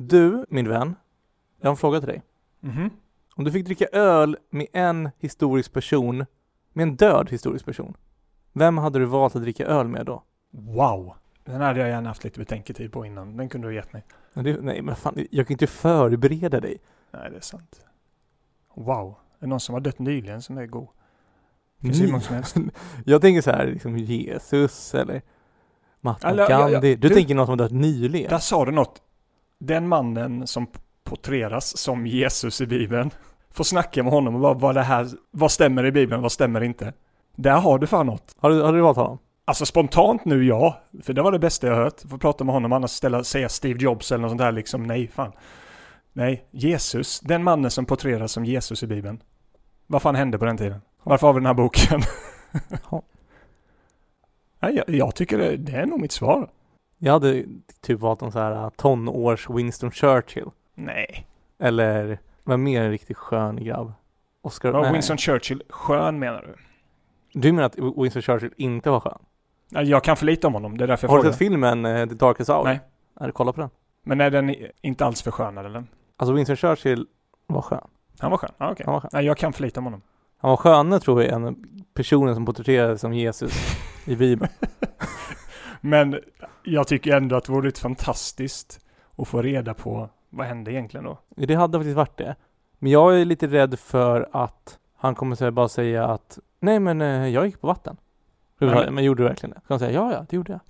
Du, min vän, jag har en fråga till dig. Mhm. Om du fick dricka öl med en historisk person, med en död historisk person, vem hade du valt att dricka öl med då? Wow. Den hade jag gärna haft lite betänketid på innan. Den kunde du ha gett mig. Det, nej men fan, jag kan inte förbereda dig. Nej, det är sant. Wow. Är det någon som har dött nyligen som är god? Finns hur många som helst. Jag tänker så här, liksom Jesus eller Mahatma Eller, ja, ja, Gandhi. Du, du- tänker någon som har dött nyligen? Där sa du något. Den mannen som porträtteras som Jesus i Bibeln. Får snacka med honom och bara, vad det här, vad stämmer i Bibeln, vad stämmer inte? Där har du fan något. Har du, har du valt honom? Alltså spontant nu ja, för det var det bästa jag hört. Få prata med honom, annars ställa, säga Steve Jobs eller något sånt där liksom. Nej, fan. Nej, Jesus. Den mannen som porträtteras som Jesus i Bibeln. Vad fan hände på den tiden? Varför har vi den här boken? Ja. Nej, jag, jag tycker det, det är nog mitt svar. Jag hade typ valt en så här uh, tonårs Winston Churchill. Nej. Eller, vad mer en riktigt skön grabb? Oscar, Var nej. Winston Churchill skön menar du? Du menar att Winston Churchill inte var skön? Jag kan för lite om honom, det är därför jag Har du sett filmen eh, The Darkest Hour? Nej. Är du kolla på den? Men är den inte alls förskönad eller? Alltså Winston Churchill var skön. Han var skön? Ah, okej. Han var skön. Nej, jag kan för lite om honom. Han var skönare tror jag än personen som porträtterades som Jesus i Bibeln. Men jag tycker ändå att det vore lite fantastiskt att få reda på vad hände egentligen då? Det hade faktiskt varit det. Men jag är lite rädd för att han kommer bara säga att nej men eh, jag gick på vatten. Nej, Men, gjorde du verkligen det? Så kan säga ja ja, det gjorde jag.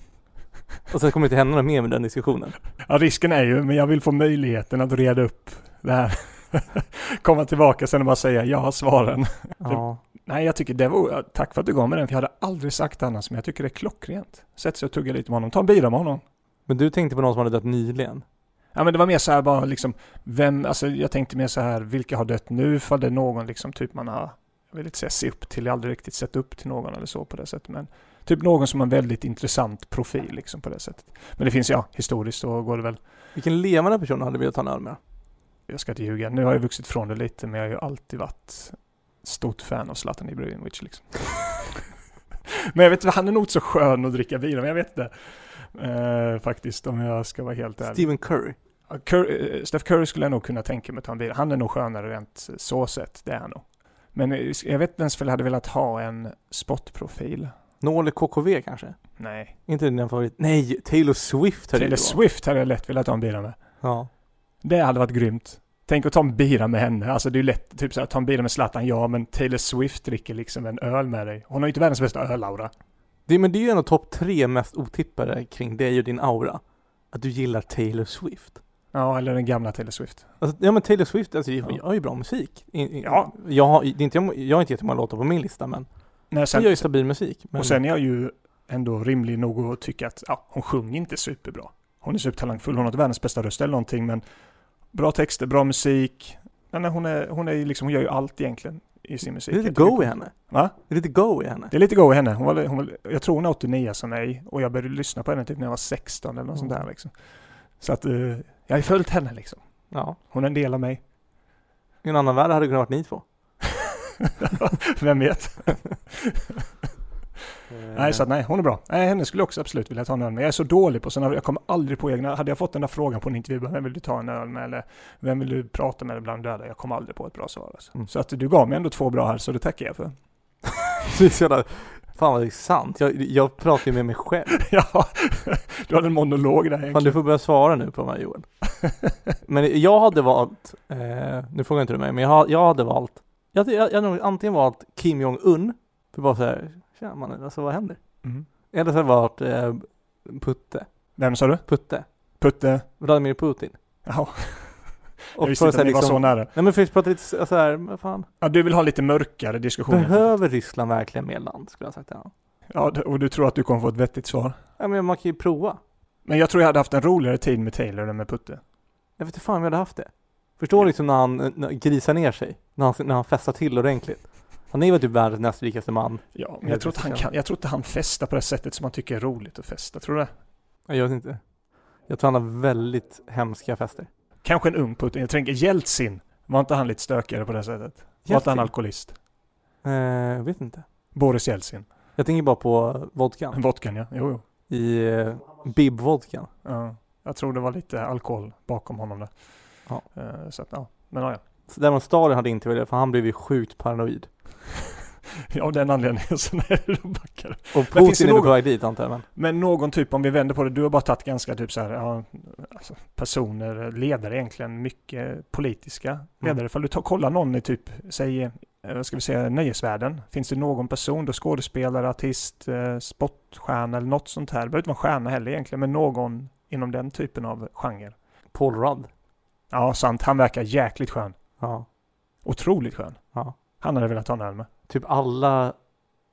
Och sen kommer det inte hända något mer med den diskussionen. Ja, risken är ju, men jag vill få möjligheten att reda upp det här. Komma tillbaka sen och bara säga jag har svaren. Ja. Nej, jag tycker det var, tack för att du gav mig den, för jag hade aldrig sagt det annars, men jag tycker det är klockrent. Sätt sig och tugga lite med honom, ta en bira med honom. Men du tänkte på någon som hade dött nyligen? Ja men det var mer så här bara liksom, vem, alltså jag tänkte mer så här, vilka har dött nu? För det är någon liksom typ man har, jag vill inte säga se upp till, jag har aldrig riktigt sett upp till någon eller så på det sättet. Men typ någon som har en väldigt intressant profil liksom på det sättet. Men det finns ja, historiskt så går det väl, Vilken levande person hade du velat ta en öl med? jag ska inte ljuga, nu har jag vuxit från det lite men jag har ju alltid varit stort fan av Zlatan Ibrahimovic liksom. men jag vet inte, han är nog inte så skön att dricka vin men jag vet inte. Eh, faktiskt om jag ska vara helt ärlig. Stephen Curry. Ja, Cur- eh, Steph Curry skulle jag nog kunna tänka mig ta en bil. Han är nog skönare rent så sett, det är han nog. Men eh, jag vet inte ens om jag hade velat ha en sportprofil. Nål KKV kanske? Nej. Inte din favorit? Nej, Taylor Swift hade Taylor. Swift hade jag lätt velat ta en bira med. Ja. Det hade varit grymt. Tänk att ta en bira med henne. Alltså det är ju lätt, typ så här, ta en bira med Zlatan, ja men Taylor Swift dricker liksom en öl med dig. Hon har ju inte världens bästa öl-aura. Det, men det är ju en av topp tre mest otippade kring dig och din aura. Att du gillar Taylor Swift. Ja, eller den gamla Taylor Swift. Alltså, ja men Taylor Swift, alltså, Ja. gör ju bra musik. I, i, Ja. Jag, har, det är inte, jag har inte jättemånga låtar på min lista men Nej, sen, sen, jag gör ju stabil musik. Men, och sen är jag ju ändå rimlig nog att tycka att ja, hon sjunger inte superbra. Hon är supertalangfull, hon har inte världens bästa röst eller någonting men bra texter, bra musik. Nej, nej, hon, är, hon, är liksom, hon gör ju allt egentligen i sin musik. det är lite go i henne. Va? Det är lite go i henne. Det är lite go i henne. Hon var, hon var, jag tror hon är 89 som mig och jag började lyssna på henne typ när jag var 16 eller något sånt Mm. där liksom. Så att eh, jag har följt henne liksom. Ja. Hon är en del av mig. I en annan värld hade det kunnat varit ni två. Vem vet? Nej, så att nej, hon är bra. Nej, henne skulle jag också absolut vilja ta en öl med. Jag är så dålig på sådana, jag kommer aldrig på egna, hade jag fått den där frågan på en intervju, vem vill du ta en öl med eller vem vill du prata med bland döda? Jag kommer aldrig på ett bra svar alltså. Mm. Så att du gav mig ändå två bra här, så det tackar jag för. Så fan vad det är sant. Jag, jag pratar ju med mig själv. ja, du hade en monolog där Fan egentligen. du får börja svara nu på de här Joel. Men jag hade valt, eh, nu frågar inte du mig, men jag, jag hade valt, jag jag, jag hade nog antingen valt Kim Jong-Un, för bara såhär, tjena mannen, alltså vad händer? Mm. Eller så hade jag valt eh, Putte, Vem sa du? Putte, Putte? Vladimir Putin. Jag Och visste för inte att ni var så liksom, nära. nej men för att prata lite så här, vad fan, Ja, du vill ha lite mörkare diskussioner. behöver Ryssland verkligen mer land? Skulle jag sagt. Ja, d- och du tror att du kommer få ett vettigt svar. Ja men man kan ju prova. Men jag tror jag hade haft en roligare tid med Taylor än med Putte. Jag vet inte fan om jag hade haft det. Förstår liksom när han när, grisar ner sig, när han, när han festar till ordentligt. Han är väl typ världens näst rikaste man. Ja, men jag tror, inte han kan, jag tror inte han festar på det sättet som man tycker är roligt att festa. Tror du det? Jag vet inte. Jag tror han har väldigt hemska fester. Kanske en ung Putin. Jag tänker Jeltsin. Var inte han lite stökigare på det sättet? Var inte han Jeltsin? alkoholist? Eh, jag vet inte. Boris Jeltsin. Jag tänker bara på vodkan. Vodkan ja. Jo, jo. I eh, Bib-vodkan. Ja. Jag tror det var lite alkohol bakom honom där. Ja. Eh, Så att, ja. Men ja, ja. Så däremot Stalin hade inte velat det, för han blev ju sjukt paranoid. Av den anledningen så nej, då backar. Och Putin är någon- på väg dit antar jag, men. Men någon typ, om vi vänder på det, du har bara tagit ganska typ så här, ja, alltså personer, ledare egentligen, mycket politiska ledare. Ifall du tar, kollar någon i typ, säg, eh, vad ska vi säga, nöjesvärlden. Finns det någon person, då skådespelare, artist, eh, sportstjärna eller något sånt här. Det behöver inte vara stjärna heller egentligen, men någon inom den typen av genre. Paul Rudd. Ja, sant. Han verkar jäkligt skön. Ja. Otroligt skön. ja. Han hade velat ha en öl med. Typ alla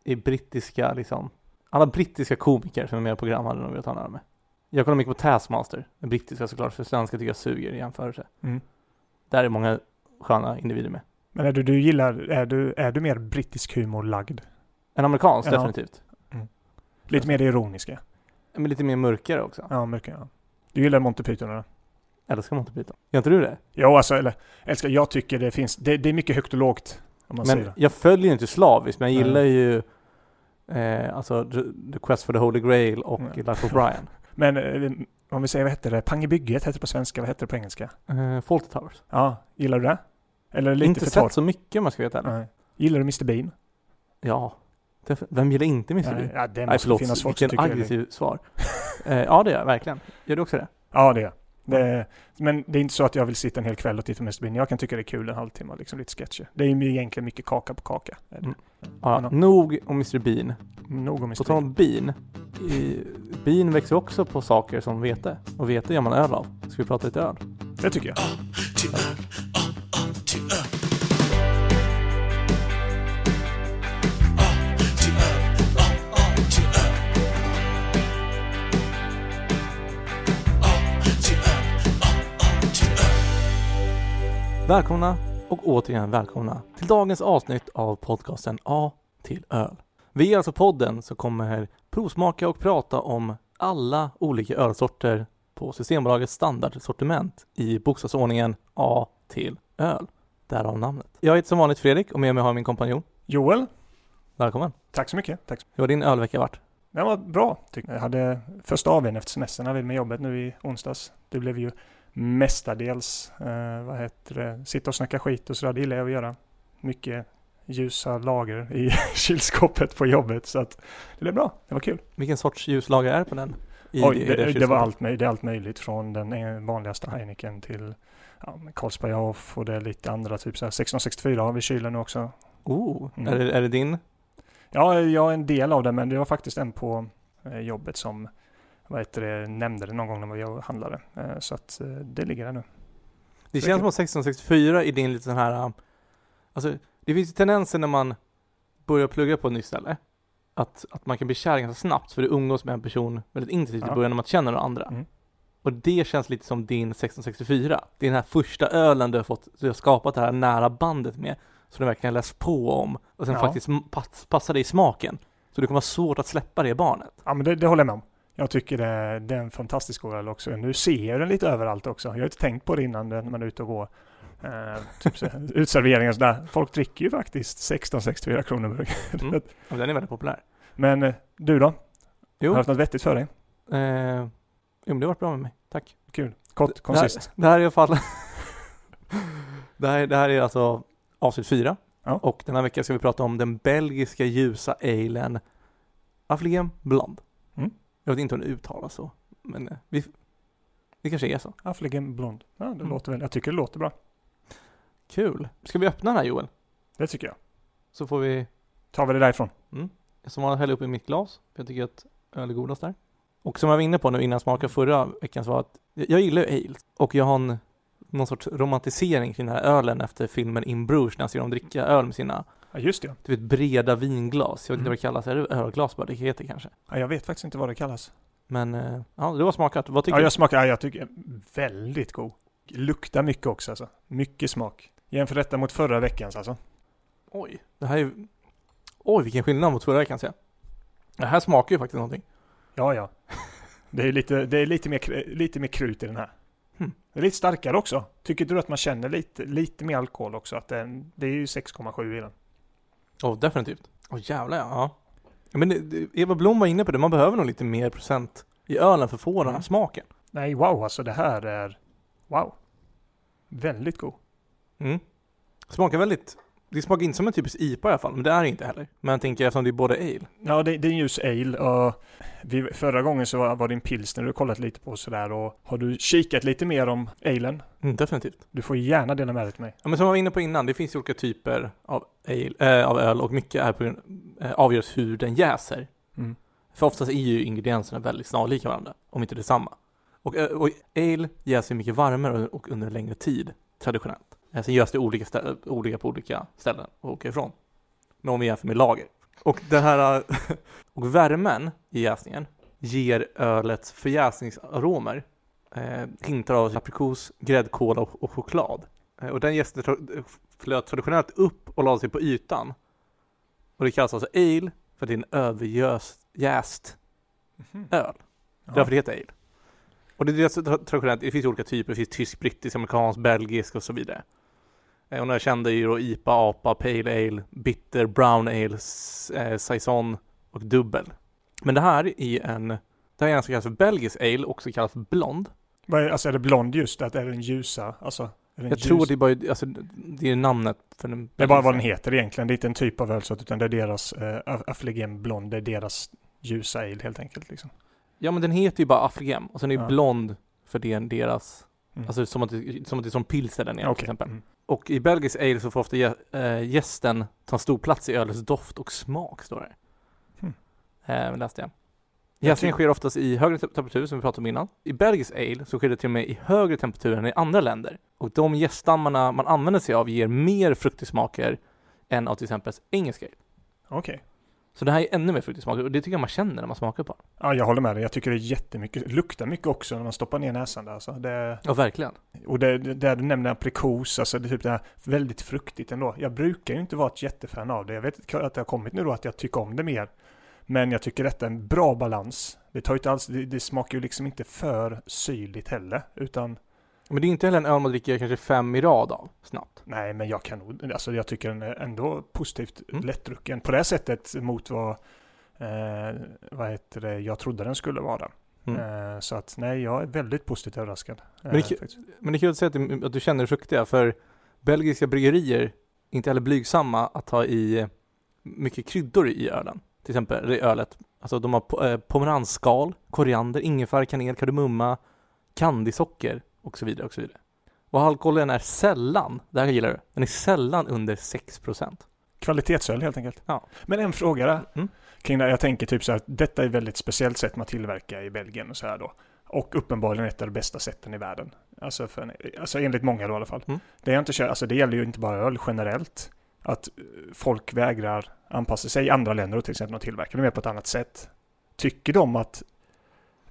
i brittiska liksom. Alla brittiska komiker som är med i program hade de velat ha en öl med. Jag kollar mycket på Taskmaster. Den brittiska såklart, för svenska tycker jag suger i jämförelse. Mm. Där är många sköna individer med. Men är du, du gillar, är du, är du mer brittisk humor lagd? En amerikansk Ja. definitivt. Lite mer det ironiska? Men lite mer mörkare också. Ja, mycket ja. Du gillar Monty Python eller? Älskar Monty Python. Gör inte du det? Jo, alltså, eller älskar, jag tycker det finns, det, det är mycket högt och lågt. Om man säger Men det. jag följer inte slaviskt, men jag Nej. gillar ju eh, alltså The, Quest for the Holy Grail och Nej. Life of Brian. Men eh, om vi säger, vad heter det? Pang i bygget heter det på svenska, vad heter det på engelska? Eh, Fawlty Towers. Ja, gillar du det? Eller lite inte för sett torrt? så mycket om jag ska veta. Nej. Gillar du Mr Bean? Ja. Vem gillar inte Mr. Nej, Bean? ja, det Nej måste förlåt, finnas folk vilken det. aggressiv svar. eh, ja det gör jag verkligen. Gör du också det? Ja, det är det. Men det är inte så att jag vill sitta en hel kväll och titta på Mr Bean. Jag kan tycka det är kul en halvtimme, liksom lite sketcher. Det är ju egentligen mycket kaka på kaka. Är det. Mm. Ja, Ja. nog om Mr. Bean. Nog om Mr På tal Bean. om bin. I, bin växer också på saker som vete. Och vete gör man öl av. Ska vi prata lite öl? Det tycker jag. Välkomna och återigen välkomna till dagens avsnitt av podcasten A till öl. Vi är alltså podden som kommer provsmaka och prata om alla olika ölsorter på Systembolagets standardsortiment i bokstavsordningen A till öl. Därav namnet. Jag heter som vanligt Fredrik och med mig har jag min kompanjon. Joel, Välkommen! tack så mycket. Tack. Hur har din ölvecka varit? Det var bra. tycker jag. Jag hade första AWn efter semestern med jobbet nu i onsdags. Det blev ju mestadels, eh, vad heter det, sitta och snacka skit och sådär. Det gillar jag att göra. Mycket ljusa lager i kylskåpet på jobbet. Så att det blev bra. Det var kul. Vilken sorts ljuslager är på den? I Oj, i det, det, var allt, det är allt möjligt från den eh, vanligaste Heineken till ja, Carlsberg Off och det är lite andra, typ så här 1664 har vi i kylen nu också. Oh, Mm. är, det, är det din? Ja, jag är en del av det, men det var faktiskt en på eh, jobbet som vad heter det, nämnde det någon gång när jag handlade. Eh, Så att eh, det ligger där nu. Det känns som att 1664 är din lite sån här, um, alltså det finns ju tendenser när man börjar plugga på ett nytt ställe. Att, att man kan bli kär ganska snabbt för du umgås med en person väldigt intensivt i Ja. början när man känner några andra. Mm. Och det känns lite som din 1664. Det är den här första ölen du har fått, du har skapat det här nära bandet med. Som du verkligen läst på om och sen Ja. faktiskt pass, passar dig i smaken. Så det kommer vara svårt att släppa det barnet. Ja, men det, det håller jag med om. Jag tycker det, det är en fantastisk öl också. Nu ser jag den lite överallt också. Jag har inte tänkt på det innan när man är ute och går. Eh, typ så, utserveringar och sådär. Folk dricker ju faktiskt 16-64 kronor. Mm. Och den är väldigt populär. Men eh, du då? Jo, Har du haft något vettigt för dig? eh, jo men det har varit bra med mig. Tack. Kul. Kort, Det här, konsist. det här är i alla fall det, här, det här är alltså avsnitt fyra. Ja. Och den här veckan ska vi prata om den belgiska ljusa alen Affligem Blond. Mm. Jag vet inte om det uttalas så, men eh, vi, det kanske är så. Affligen blond. Ja, det Mm. låter väl. Jag tycker det låter bra. Kul. Ska vi öppna den här Joel? Det tycker jag. Så får vi Tar vi det därifrån. som vanligt hälla upp i mitt glas. För jag tycker att öl är godast där. Och som jag var inne på nu innan jag smakade förra veckan så var att jag jag gillar ju ale. Och jag har en, någon sorts romantisering kring den här ölen efter filmen In Bruges när jag ser dem dricka öl med sina Ja, just det. du vet, breda vinglas. Jag vet inte Mm. vad det kallas. Är det ölglas bara det heter kanske? Ja, jag vet faktiskt inte vad det kallas. Men eh, ja, det var smakat. Vad tycker Ja, du? jag smakar, ja, jag tycker väldigt god. Luktar mycket också alltså. Mycket smak. Jämför detta mot förra veckans alltså. Oj, det här är Oj, vilken skillnad mot förra veckan ser jag. Det här smakar ju faktiskt någonting. Ja, ja. Det är lite, det är lite, mer, lite mer krut i den här. Hmm. Det är lite starkare också. Tycker du att man känner lite, lite mer alkohol också? Att den, det är ju 6,7 i den. Åh, definitivt. Åh jävlar ja. Men det, Eva Blom var inne på det, man behöver nog lite mer procent i ölen för att få den här Mm. smaken. Nej, wow alltså det här är wow. Väldigt god. Mm. Smakar väldigt, det smakar inte som en typisk IPA i alla fall, men det är det inte heller. Men jag tänker eftersom det är både ale. Ja, det, det är en ljus ale och vi, förra gången så var, var det en pilsner du kollat lite på sådär och har du kikat lite mer om alen? Mm, definitivt. Du får gärna dela med dig till mig. Ja, men som jag var inne på innan, det finns olika typer av, ale, äh, av öl och mycket är på, äh, avgörs hur den jäser. Mm. För oftast är ju ingredienserna väldigt snarlika varandra, om inte detsamma. Och, äh, och ale jäser mycket varmare och under en längre tid, traditionellt. Eh, Sen görs det olika, stä- olika på olika ställen och åker ifrån. Men om vi jämför med lager. Och den här, och värmen i jäsningen ger ölets förjäsningsaromer eh, hintar av aprikos, gräddkola och, och choklad. Eh, och den jästen tra- flöt traditionellt upp och lade sig på ytan. Och det kallas alltså ale för att det är en överjäst jäst öl. Därför det heter ale. Och det är tra- traditionellt, det finns olika typer, det finns tysk, brittisk, amerikansk, belgisk och så vidare. Eh, Och kända är ju då IPA, APA, Pale Ale, Bitter, Brown Ale, eh, Saison och Dubbel. Men det här är en, det här är en som kallas för belgisk ale, också kallas för blond. Vad är, alltså är det blond just? Att är den ljusa? Alltså, är den Jag ljus? tror det är bara, alltså det är namnet för den Det är bara vad den heter egentligen. Det är inte en typ av ölsort utan det är deras eh, Affligem blond. Det är deras ljusa ale helt enkelt. Liksom. Ja men den heter ju bara Afrigem och sen är Ja. blond för det är deras, Mm. alltså som att, som att det är som pilsner den är Okej. till exempel. Mm. Och i belgisk ale så får ofta äh, gästen ta stor plats i ölets doft och smak, står det. Hmm. Eh, läste jag. Jäsningen sker oftast i högre te- temperatur, som vi pratade om innan. I belgisk ale så sker det till och med i högre temperatur än i andra länder. Och de jäststammarna man använder sig av ger mer fruktig smaker än av till exempel engelsk ale. Okej. Så det här är ännu mer fruktig smaker och det tycker jag man känner när man smakar på den. Ja, jag håller med dig. Jag tycker det är jättemycket. Luktar mycket också när man stoppar ner näsan där. Alltså. Det, Ja, verkligen. och det, det där du nämner aprikos, alltså det är typ det här väldigt fruktigt ändå. Jag brukar ju inte vara ett jättefan av det. Jag vet att det har kommit nu då att jag tycker om det mer. Men jag tycker detta är en bra balans. Det, tar inte alls, det, det smakar ju liksom inte för syrligt heller. Utan Men det är inte heller en öl man dricker kanske fem i rad av, snabbt. nej, men jag kan nog, alltså jag tycker den är ändå positivt Mm. lättdrucken på det sättet mot vad, eh, vad heter det, jag trodde den skulle vara. Mm. Eh, så att nej, jag är väldigt positivt överraskad. Men det Eh, kul- faktiskt. Men det är kul att säga att du, att du känner det fruktiga, för belgiska bryggerier är inte heller blygsamma att ta i mycket kryddor i ölen. Till exempel i ölet. Alltså de har po- eh, pomeransskal, koriander, ingefära, kanel, kardemumma, candysocker och så vidare och så vidare. Och alkoholen är sällan, det här gillar du, den är sällan under 6%. Kvalitetsöl helt enkelt. Ja. Men en fråga där. Mm. Kring det, jag tänker typ så här att detta är ett väldigt speciellt sätt man tillverkar i Belgien och så här då. Och uppenbarligen ett av de bästa sätten i världen. Alltså, för, alltså enligt många då i alla fall. Mm. Det, jag inte kör, alltså det gäller ju inte bara öl generellt. Att eh, folk vägrar anpassa sig i andra länder och till exempel de tillverkar det mer på ett annat sätt. Tycker de att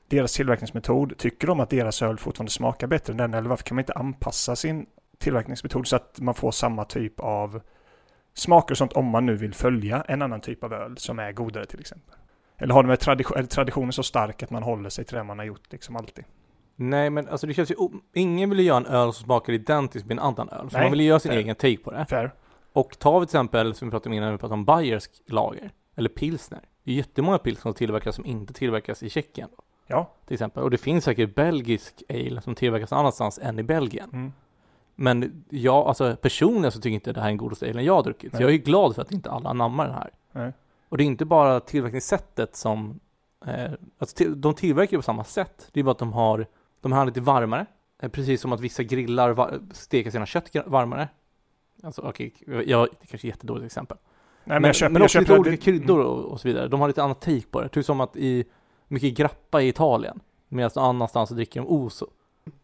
deras tillverkningsmetod, tycker de att deras öl fortfarande smakar bättre än den? Eller varför kan man inte anpassa sin tillverkningsmetod så att man får samma typ av smaker och sånt om man nu vill följa en annan typ av öl som är godare till exempel? Eller har de tradition, är traditionen så stark att man håller sig till det man har gjort liksom alltid? Nej men alltså det känns ju, ingen vill ju göra en öl som smakar identiskt med en annan öl. Så Nej, man vill ju göra sin fair. egen take på det. Fair. Och vi till exempel, som vi pratade om innan, vi pratade om bayersk lager, eller pilsner. Det är jättemånga pilsner som tillverkas som inte tillverkas i Tjeckien. Ja. Till exempel. Och det finns säkert belgisk ale som tillverkas någon annanstans än i Belgien. Mm. Men jag, alltså personligen så tycker jag inte det här är den godaste alen jag har druckit. Så Nej. jag är glad för att inte alla anammar den här. Nej. Och det är inte bara tillverkningssättet som, eh, alltså till, de tillverkar på samma sätt. Det är bara att de har, de har lite varmare. Eh, precis som att vissa grillar va- steker sina kött varmare. Alltså okej, jag, det kanske är ett jättedåligt exempel. Nej, men, jag köper, men jag också köper lite olika kryddor och, och så vidare. De har lite annat take på det. Typ som att i mycket grappa i Italien. Medan någon annanstans så dricker de oso.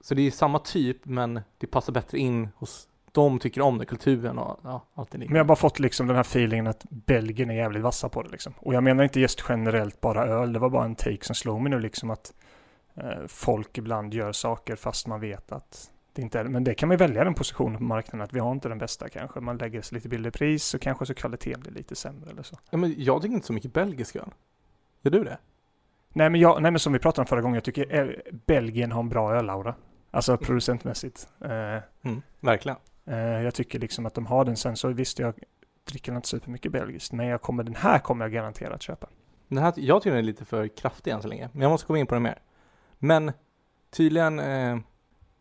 Så det är samma typ men det passar bättre in hos de tycker om det, kulturen och ja, allt det Men jag har bara fått liksom den här feelingen att Belgien är jävligt vassa på det liksom. Och jag menar inte just generellt bara öl, det var bara en take som slog mig nu liksom att eh, folk ibland gör saker fast man vet att det inte är Men det kan man ju välja den positionen på marknaden att vi har inte den bästa kanske. Man lägger sig lite billigare pris så kanske så kvaliteten blir lite sämre eller så. Ja, men jag tycker inte så mycket belgisk öl. Gör du det? Nej men, jag, nej, men som vi pratade om förra gången, jag tycker eh, Belgien har en bra ölaura. Alltså producentmässigt. Eh, Mm, verkligen. Eh, jag tycker liksom att de har den sen så visst jag dricker inte supermycket belgiskt men jag kommer, den här kommer jag garanterat köpa. Den här, jag tycker den är lite för kraftig än så länge, men jag måste komma in på den mer. Men tydligen, eh,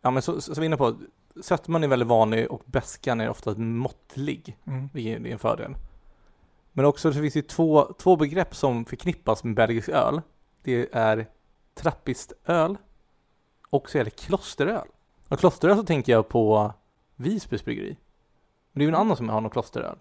ja men så, så, så vi är inne på, sötman är väldigt vanlig och beskan är ofta måttlig, Mm. vilket är en fördel. Men också så finns det två, två begrepp som förknippas med belgisk öl. Det är trappistöl och så är det klosteröl. Och klosteröl så tänker jag på Visbys bryggeri. Men det är ju en annan som har någon klosteröl.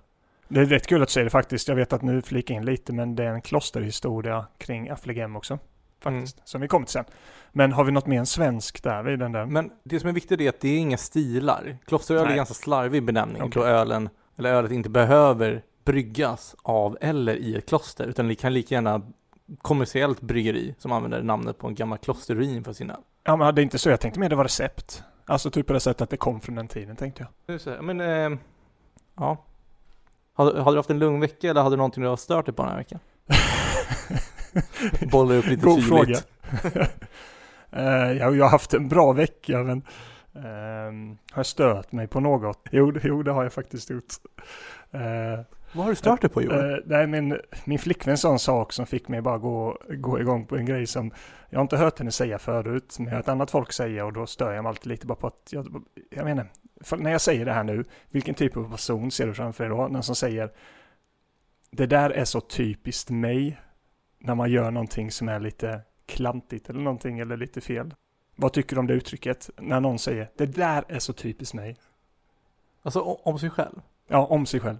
Det är rätt kul att du säger det faktiskt. Jag vet att nu flikar in lite, men det är en klosterhistoria kring Affligem också. Faktiskt. Som vi kommer till sen. Men har vi något mer än svensk där vid den där? Men det som är viktigt är att det är inga stilar. Klosteröl är Nej. ganska slarvig benämning Okej. då ölen, eller ölet inte behöver bryggas av eller i ett kloster utan det kan lika gärna kommersiellt bryggeri som använder namnet på en gammal klosterruin för sin öl. Ja, men det är inte så jag tänkte mer det var recept. Alltså typ på det sättet att det kom från den tiden tänkte jag. Så Men, eh, ja. Hade, hade du haft en lugn vecka eller hade du någonting du har stört dig på den här veckan? Bollar upp lite God fråga. tydligt. Eh, jag, jag har haft en bra vecka men ehm, har jag stört mig på något? Jo, jo det har jag faktiskt gjort. Eh, Vad har du stört dig på Johan? Eh, nej, min, min flickvän sa en sak som fick mig bara gå, gå igång på en grej som jag har inte hört henne säga förut, men jag har hört annat folk säga och då stör jag mig alltid lite bara på att jag, jag menar, för när jag säger det här nu, vilken typ av person ser du framför dig då? Någon som säger det där är så typiskt mig när man gör någonting som är lite klantigt eller någonting eller lite fel. Vad tycker du om det uttrycket? När någon säger det där är så typiskt mig. Alltså om sig själv. Ja, om sig själv.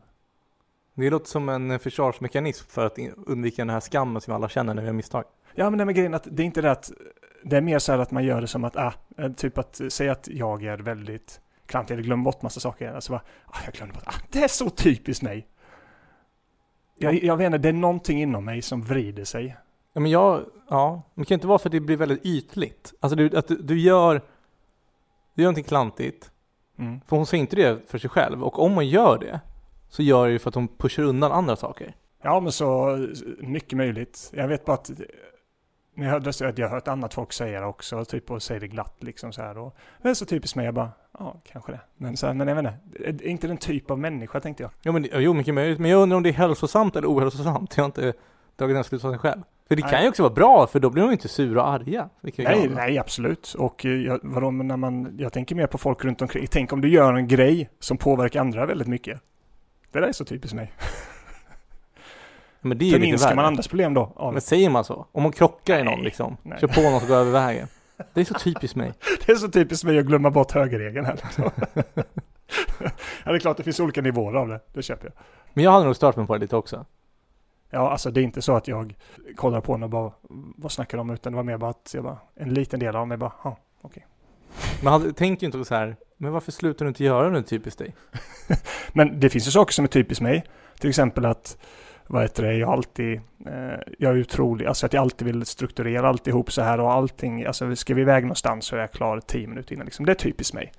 Det låter som en försvarsmekanism för att undvika den här skammen som alla känner när vi har misstag. Ja, men det med grejen att det är inte det att det är mer så här att man gör det som att, ah, eh, typ att säga att jag är väldigt klantig eller glömmer bort massa saker. Alltså bara, ah, jag glömde bort, ah, det är så typiskt mig. Jag, jag vet inte, det är någonting inom mig som vrider sig. Ja men jag, ja, men det kan inte vara för att det blir väldigt ytligt. Alltså du, att du, du gör, du gör någonting klantigt. Mm. För hon säger inte det för sig själv. Och om hon gör det, så gör det ju för att hon pushar undan andra saker. Ja, men så mycket möjligt. Jag vet bara att när jag hörde att jag har hört annat folk säga det också, typ och säger det glatt liksom så här. Och det är så typiskt mig, jag bara, ja, kanske det. Men, så här, men jag vet inte, är inte den typ av människa tänkte jag. Ja men det- jo, mycket möjligt. Men jag undrar om det är hälsosamt eller ohälsosamt. Jag har inte dragit den slutsatsen själv. För det Nej. kan ju också vara bra, för då blir de inte sura och arga. Nej, nej, absolut. Och eh, jag, vadå, när man, jag tänker mer på folk runt omkring. Tänk om du gör en grej som påverkar andra väldigt mycket. Det där är så typiskt mig. Men det är ju Förminskar man andras problem då? Ja, Men säger man så? Om man krockar i någon Nej, liksom, nej. kör på någon som går över vägen. Det är så typiskt mig. det är så typiskt mig att glömma bort högerregeln här. Liksom. ja, det är klart det finns olika nivåer av det. Det köper jag. Men jag hade nog stört mig på det lite också. Ja, alltså det är inte så att jag kollar på den och bara, vad snackar de om? Utan det var mer bara att jag bara, en liten del av mig bara, ja. Men hade, tänker ju inte så här, men varför slutar du inte göra det typiskt dig? Men det finns ju saker som är typiskt mig. Till exempel att, vad heter det, jag alltid, eh, jag är otrolig, alltså att jag alltid vill strukturera alltihop så här och allting, alltså ska vi iväg någonstans så är jag klar tio minuter innan liksom. Det är typiskt mig.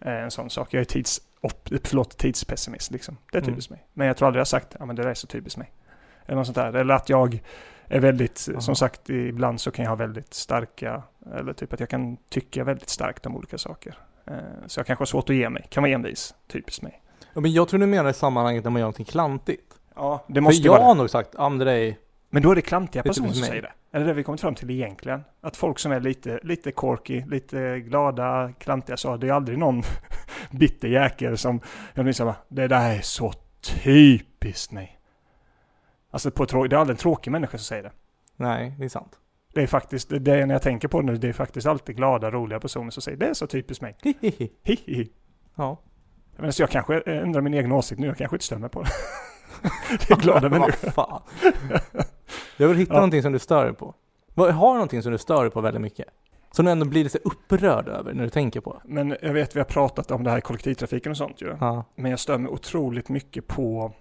Eh, en sån sak. Jag är tids, op, förlåt, tidspessimist liksom. Det är Mm. typiskt mig. Men jag tror aldrig jag har sagt, ja men det där är så typiskt mig. Eller något sånt där. Eller att jag är väldigt, Aha. som sagt, ibland så kan jag ha väldigt starka, eller typ att jag kan tycka väldigt starkt om olika saker. Eh, så jag kanske har svårt att ge mig, kan vara envis, typiskt mig. Ja, men jag tror du menar i sammanhanget när man gör någonting klantigt. Ja, det För måste jag vara har nog sagt, ja men det där är Men då är det klantiga personer som mig. säger det. Är det vi kommit fram till egentligen? Att folk som är lite, lite quirky, lite glada, klantiga så, det är aldrig någon bitter jäkel som, jag minns bara, det där är så typiskt mig. Alltså på det är aldrig en tråkig människa som säger det. Nej, det är sant. Det är faktiskt, det är när jag tänker på det nu, det är faktiskt alltid glada, roliga personer som säger det är så typiskt mig. Hihihi. Hihihi. Ja. Men så jag kanske ändrar min egen åsikt nu, jag kanske inte stämmer på det. det är glada människor. Fan. Jag vill hitta Ja. någonting som du stör dig på. Har du någonting som du stör dig på väldigt mycket? Som du ändå blir lite upprörd över när du tänker på? Men jag vet vi har pratat om det här i kollektivtrafiken och sånt ju. Ja. Men jag stör mig otroligt mycket på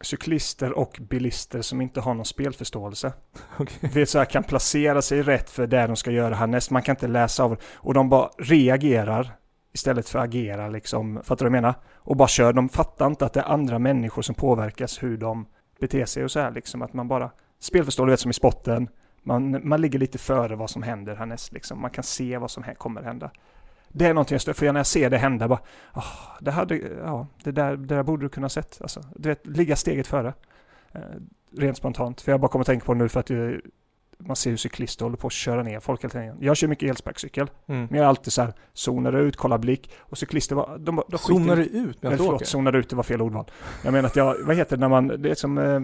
cyklister och bilister som inte har någon spelförståelse. Okej. Vet så här, kan placera sig rätt för det de ska göra härnäst. Man kan inte läsa av och de bara reagerar istället för att agera liksom. Fattar du vad jag menar? Och bara kör. De fattar inte att det är andra människor som påverkas hur de beter sig och så här liksom. Att man bara spelförstår, du vet som i spotten. Man, man ligger lite före vad som händer härnäst liksom. Man kan se vad som här kommer hända. Det är någonting jag stör, för när jag ser det hända bara, oh, det, hade, ja, det, där, det där borde du kunna sett. Alltså, du vet, ligga steget före. Eh, rent spontant. För jag bara kommer att tänka på det nu för att jag, man ser hur cyklister håller på att köra ner folk hela tiden. Jag kör mycket elsparkcykel, Mm. men jag är alltid så här, zonar ut, kollar blick och cyklister bara, de, de Zonar ut medan du förlåt, zonar ut, det var fel ordval. Jag menar att jag, vad heter det när man, det är som, eh,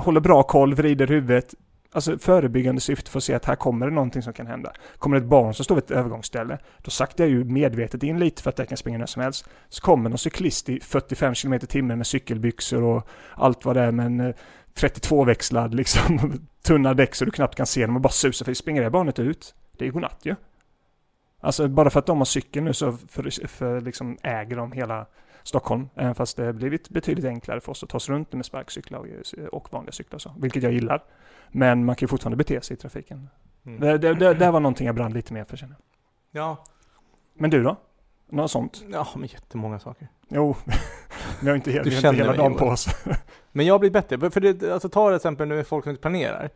håller bra koll, vrider huvudet, alltså förebyggande syfte för att se att här kommer det någonting som kan hända. Kommer det ett barn som står vid ett övergångsställe, då saktar jag ju medvetet in lite för att det kan springa när som helst. Så kommer någon cyklist i 45 km h med cykelbyxor och allt vad det är, men eh, en 32-växlad liksom, tunna däck så du knappt kan se dem och bara susar för springer det barnet ut, det är ju godnatt ju. Alltså bara för att de har cykel nu så för, för liksom äger de hela Stockholm, även fast det har blivit betydligt enklare för oss att ta oss runt med sparkcyklar och, och vanliga cyklar så, vilket jag gillar. Men man kan ju fortfarande bete sig i trafiken. Mm. Det, det, det, det var någonting jag brann lite mer för känner. Ja. Men du då? Något sånt? ja, men jättemånga saker. Jo, vi har inte, he- Du vi har känner inte hela dagen på oss. Men jag har blivit bättre. För det, alltså ta till exempel nu folk som inte planerar.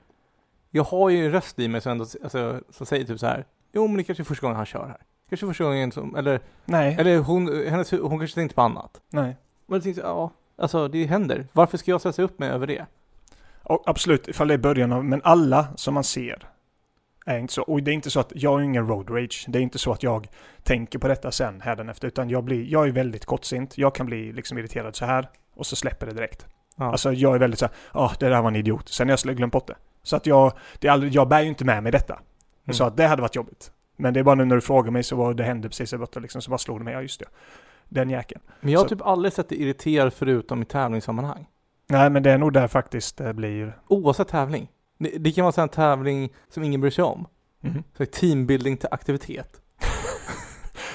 Jag har ju en röst i mig som ändå, alltså, som säger typ så här. Jo men det kanske är första gången han kör här. Kanske första gången som, eller, Nej, eller hon, hennes, hon kanske tänkte på annat. nej. Men jag tänkte, ja, alltså det händer. Varför ska jag stressa upp mig över det? Och absolut, ifall det är början av, men alla som man ser är inte så. Och det är inte så att jag har ingen road rage. Det är inte så att jag tänker på detta sen hädanefter, utan jag blir, jag är väldigt kortsint. Jag kan bli liksom irriterad så här och så släpper det direkt. Ja. Alltså jag är väldigt så här, ja det där var en idiot. Sen har jag glömt bort det. Så att jag, det är aldrig, jag bär ju inte med mig detta. Mm. Så att det hade varit jobbigt. Men det är bara nu när du frågar mig så var det hände precis där borta liksom, så bara slog det mig, ja just det. Den jäkeln. men jag har så- typ aldrig sett dig irriterad förutom i tävlingssammanhang. Nej men det är nog där faktiskt det blir... Oavsett tävling. Det, det kan vara en tävling som ingen bryr sig om. Mhm. Så teambuilding till aktivitet.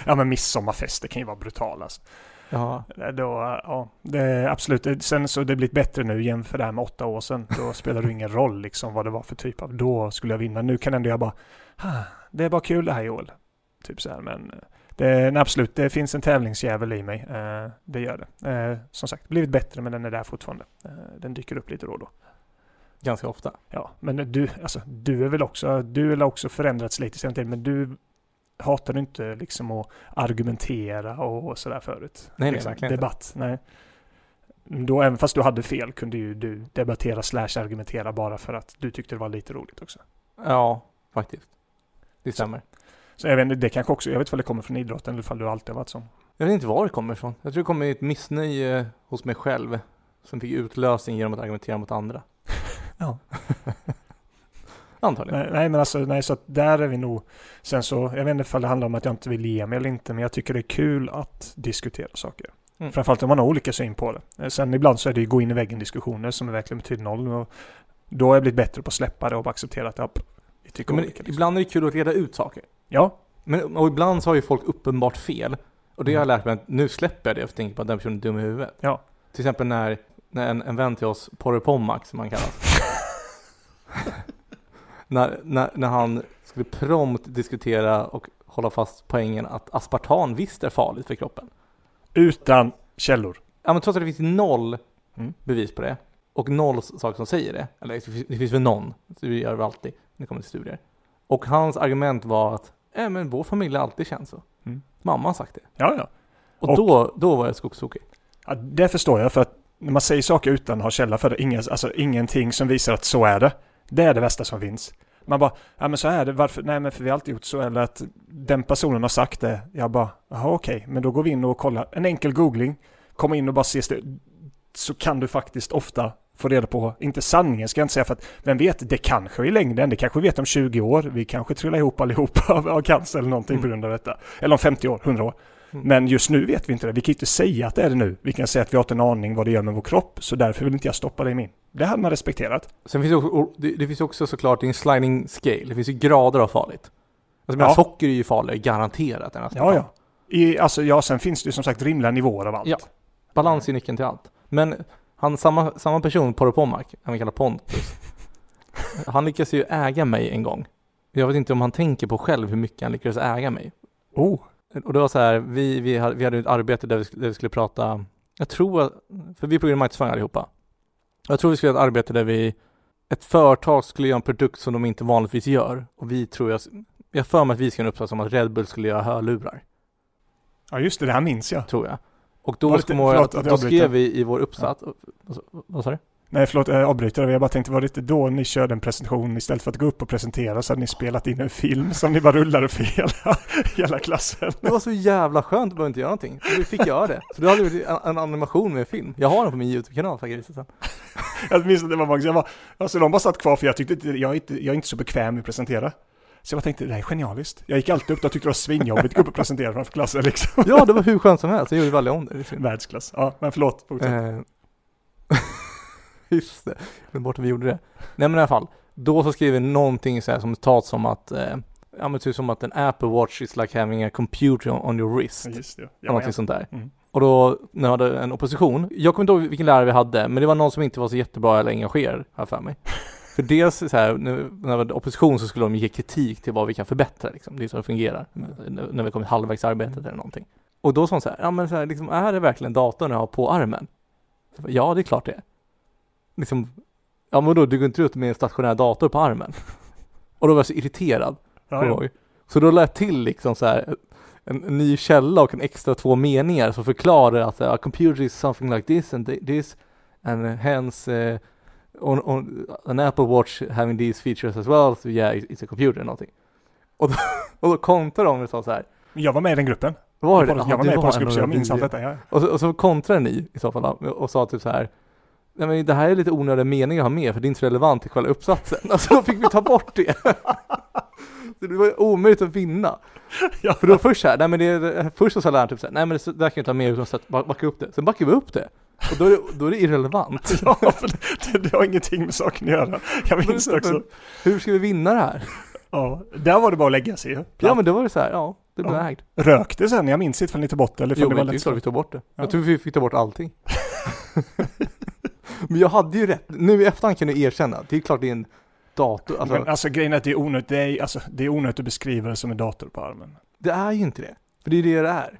Ja men midsommarfest, det kan ju vara brutal alltså. Ja. Då, ja, det absolut. Sen så det blivit bättre nu jämfört med åtta år sedan. Då spelar det ingen roll liksom vad det var för typ av, då skulle jag vinna. Nu kan ändå jag bara, det är bara kul det här Joel. Typ så här, men eh, det, nej, absolut, det finns en tävlingsjävel i mig. Eh, det gör det. Eh, som sagt, blivit bättre men den är där fortfarande. Den dyker upp lite då och då. Ganska ofta. Ja, men du, alltså, du är väl också, du har också förändrats lite sen tid, men du hatar du inte liksom att argumentera och sådär förut? nej, liksom, verkligen inte. Debatt, nej. Då, även fast du hade fel kunde ju du debattera slash argumentera bara för att du tyckte det var lite roligt också. Ja, faktiskt. Det stämmer. Så jag vet inte, det kanske också, jag vet inte om det kommer från idrotten eller om du alltid har varit sån. Jag vet inte var det kommer ifrån. Jag tror det kommer ett missnöje hos mig själv. Som fick utlösning genom att argumentera mot andra. Ja. Antagligen. Nej, nej men alltså, nej så att där är vi nog, sen så, jag vet inte ifall det handlar om att jag inte vill ge mig eller inte, men jag tycker det är kul att diskutera saker. Mm. Framförallt om man har olika syn på det. Eh, Sen ibland så är det ju gå in i väggen diskussioner som verkligen betyder noll. Och då har jag blivit bättre på att släppa det och acceptera att ja, vi tycker Men olika. Liksom. ibland är det kul att reda ut saker. Ja, Men, och ibland så har ju folk uppenbart fel. Och det har jag Mm. lärt mig att nu släpper jag det för att tänka på att den personen är dum i huvudet. Ja. Till exempel när, när en, en vän till oss, Porre Pommack som han kallas. när, när, när han skulle prompt diskutera och hålla fast poängen att aspartam visst är farligt för kroppen. utan källor. Ja men trots att det finns noll Mm. bevis på det. Och noll saker som säger det. Eller det finns, väl någon. Det gör det alltid när det kommer till studier. Och hans argument var att, äh, men vår familj har alltid känt så. Mm. Mamma har sagt det. Ja, ja. Och, Och- då, då var jag skogstokig. ja. Det förstår jag för att när man säger saker utan att ha källa för det, inga, alltså ingenting som visar att så är det. Det är det värsta som finns. Man bara, ja men så är det, varför? Nej men för vi har alltid gjort så, eller att den personen har sagt det. Jag bara, jaha okej, men då går vi in och kollar. En enkel googling, komma in och bara se, det, så kan du faktiskt ofta få reda på, inte sanningen ska jag inte säga för att vem vet, det kanske i längden, det kanske vi vet om 20 år, vi kanske trillar ihop allihopa av, cancer eller någonting Mm. på grund av detta. Eller om 50 år, 100 år. Mm. Men just nu vet vi inte det. Vi kan inte säga att det är det nu. Vi kan säga att vi har inte en aning vad det gör med vår kropp, så därför vill inte jag stoppa det i min. Det hade man respekterat. Sen finns det, också, det, det finns också såklart en sliding scale. Det finns ju grader av farligt. Alltså ja. Socker är ju farligare, garanterat. Än. Ja, ja. I, alltså, ja, sen finns det ju som sagt rimliga nivåer av allt. Ja. Balans är nyckeln till allt. Men han, samma, samma person, Porre Pommack, han vi kallar Pontus. han lyckades ju äga mig en gång. Jag vet inte om han tänker på själv hur mycket han lyckades äga mig. Oh, Och det var så här, vi, vi, hade, vi hade ett arbete där vi, där vi skulle prata, jag tror, att- för vi programmerar marknadsföring allihopa. Jag tror vi skulle ha ett arbete där vi, ett företag skulle göra en produkt som de inte vanligtvis gör. Och vi tror jag, jag för mig att vi ska göra en uppsats om att Red Bull skulle göra hörlurar, ja just det, det här minns jag. tror jag. Och då, lite- jag, förlåt att, då skrev vi i vår uppsats, vad, sa du? Nej, förlåt, jag avbryter. Jag bara tänkte, var det inte då ni körde en presentation istället för att gå upp och presentera så hade ni spelat in en film som ni bara rullade för hela, hela klassen? Det var så jävla skönt att behöva inte göra någonting. Så vi fick göra det. Så då hade vi en, en animation med film. Jag har den på min YouTube-kanal faktiskt. Jag minns att det var många, jag var, alltså de bara satt kvar för jag tyckte inte, jag är inte, jag är inte så bekväm med att presentera. Så jag tänkte, det här är genialiskt. Jag gick alltid upp och tyckte det var svinjobbigt att gå upp och presentera framför klassen liksom. Ja, det var hur skönt som helst. Jag gjorde aldrig om det. Världsklass. Ja, men förlåt. Eh, Just det, glömde bort att vi gjorde det. Nej men i alla fall, då så skriver någonting så här som citat som att, eh, ja men typ som att en Apple Watch is like having a computer on your wrist. Ja, Just det. eller Ja, någonting sånt där. mm. Och då, när jag hade en opposition, jag kommer inte ihåg vilken lärare vi hade, men det var någon som inte var så jättebra eller engagerad, jag för mig. För dels så här, nu, när det var opposition så skulle de ge kritik till vad vi kan förbättra liksom. Det är så det fungerar. När- När vi kommit halvvägs arbetet eller någonting. Och då sa hon så här, ja men så här, liksom, är det verkligen datorn jag har på armen? Bara, ja, det är klart det är. Liksom, ja men då, du går inte ut med en stationär dator på armen. Och då var jag så irriterad. Ja, kommer. Så då lade jag till liksom så här en, en ny källa och en extra två meningar som förklarar att uh, computer is something like this and thi- this and hence uh, on, on an Apple watch having these features as well so yeah it's a computer eller någonting. Och då, och då kontrade de och sa så här Jag var med i den gruppen. var det? jag Ja, var du med i en påskgruppen så jag minns allt detta. Ja. Och så, och så kontrade ni i så fall och sa typ så här Nej men det här är lite onödiga meningar att ha med för det är inte relevant till själva uppsatsen. Alltså då fick vi ta bort det. Så det var omöjligt att vinna. Ja. För då först här, nej men det först så sa läraren typ så här, nej men det, där kan jag inte ha med utan att ba- backa upp det. Sen backar vi upp det. Och då är det, då är det irrelevant. Ja, för det, det har ingenting med saken att göra. Jag minns det också. Men hur ska vi vinna det här? Ja, där var det bara att lägga sig ju. Ja men då var det så här, ja, det blev Ja. ägd. Rök det sen? Jag minns inte ifall ni tog bort det eller Jo det men det är klart vi tog bort det. Ja. Jag tror vi fick ta bort allting. men jag hade ju rätt. Nu i efterhand kan jag erkänna, det är klart det är en dator. Alltså, Men alltså grejen är att det är onödigt, det är, alltså, det är onödigt att beskriva det som en dator på armen. det är ju inte det. För det är det det är.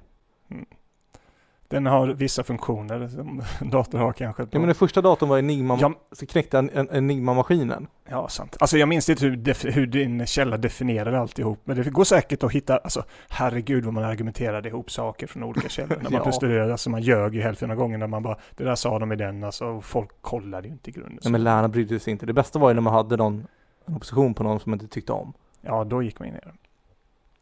Den har vissa funktioner som dator har kanske. Ja men den första datorn var Enigma, Ja, så knäckte en, en Enigma-maskinen. ja, sant. Alltså jag minns inte hur, def- hur din källa definierade alltihop. Men det går säkert att hitta, alltså herregud vad man argumenterade ihop saker från olika källor. När man Ja. studerade, alltså man ljög ju hälften av gångerna. Man bara, det där sa de i den, alltså folk kollade ju inte i grunden. Nej men lärarna brydde sig inte. Det bästa var ju när man hade någon en opposition på någon som man inte tyckte om. Ja, då gick man in i det.